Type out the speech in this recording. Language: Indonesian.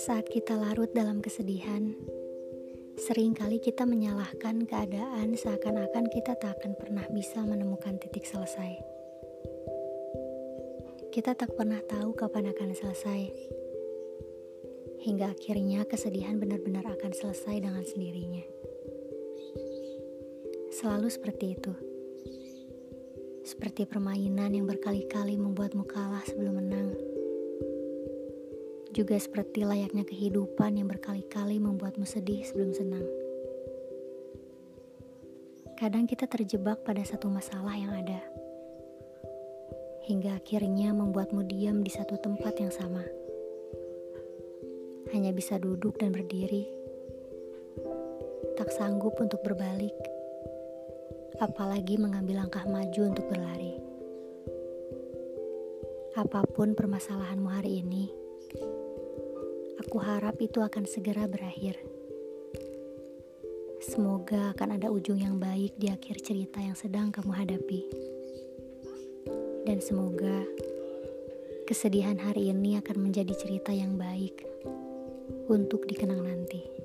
Saat kita larut dalam kesedihan, sering kali kita menyalahkan keadaan seakan-akan kita tak akan pernah bisa menemukan titik selesai. Kita tak pernah tahu kapan akan selesai, hingga akhirnya kesedihan benar-benar akan selesai dengan sendirinya. Selalu seperti itu, seperti permainan yang berkali-kali membuatmu kalah sebelum menang juga seperti layaknya kehidupan yang berkali-kali membuatmu sedih sebelum senang. Kadang kita terjebak pada satu masalah yang ada, hingga akhirnya membuatmu diam di satu tempat yang sama. Hanya bisa duduk dan berdiri, tak sanggup untuk berbalik, apalagi mengambil langkah maju untuk berlari. Apa pun permasalahanmu hari ini, Aku harap itu akan segera berakhir. Semoga akan ada ujung yang baik di akhir cerita yang sedang kamu hadapi. Dan semoga kesedihan hari ini akan menjadi cerita yang baik untuk dikenang nanti.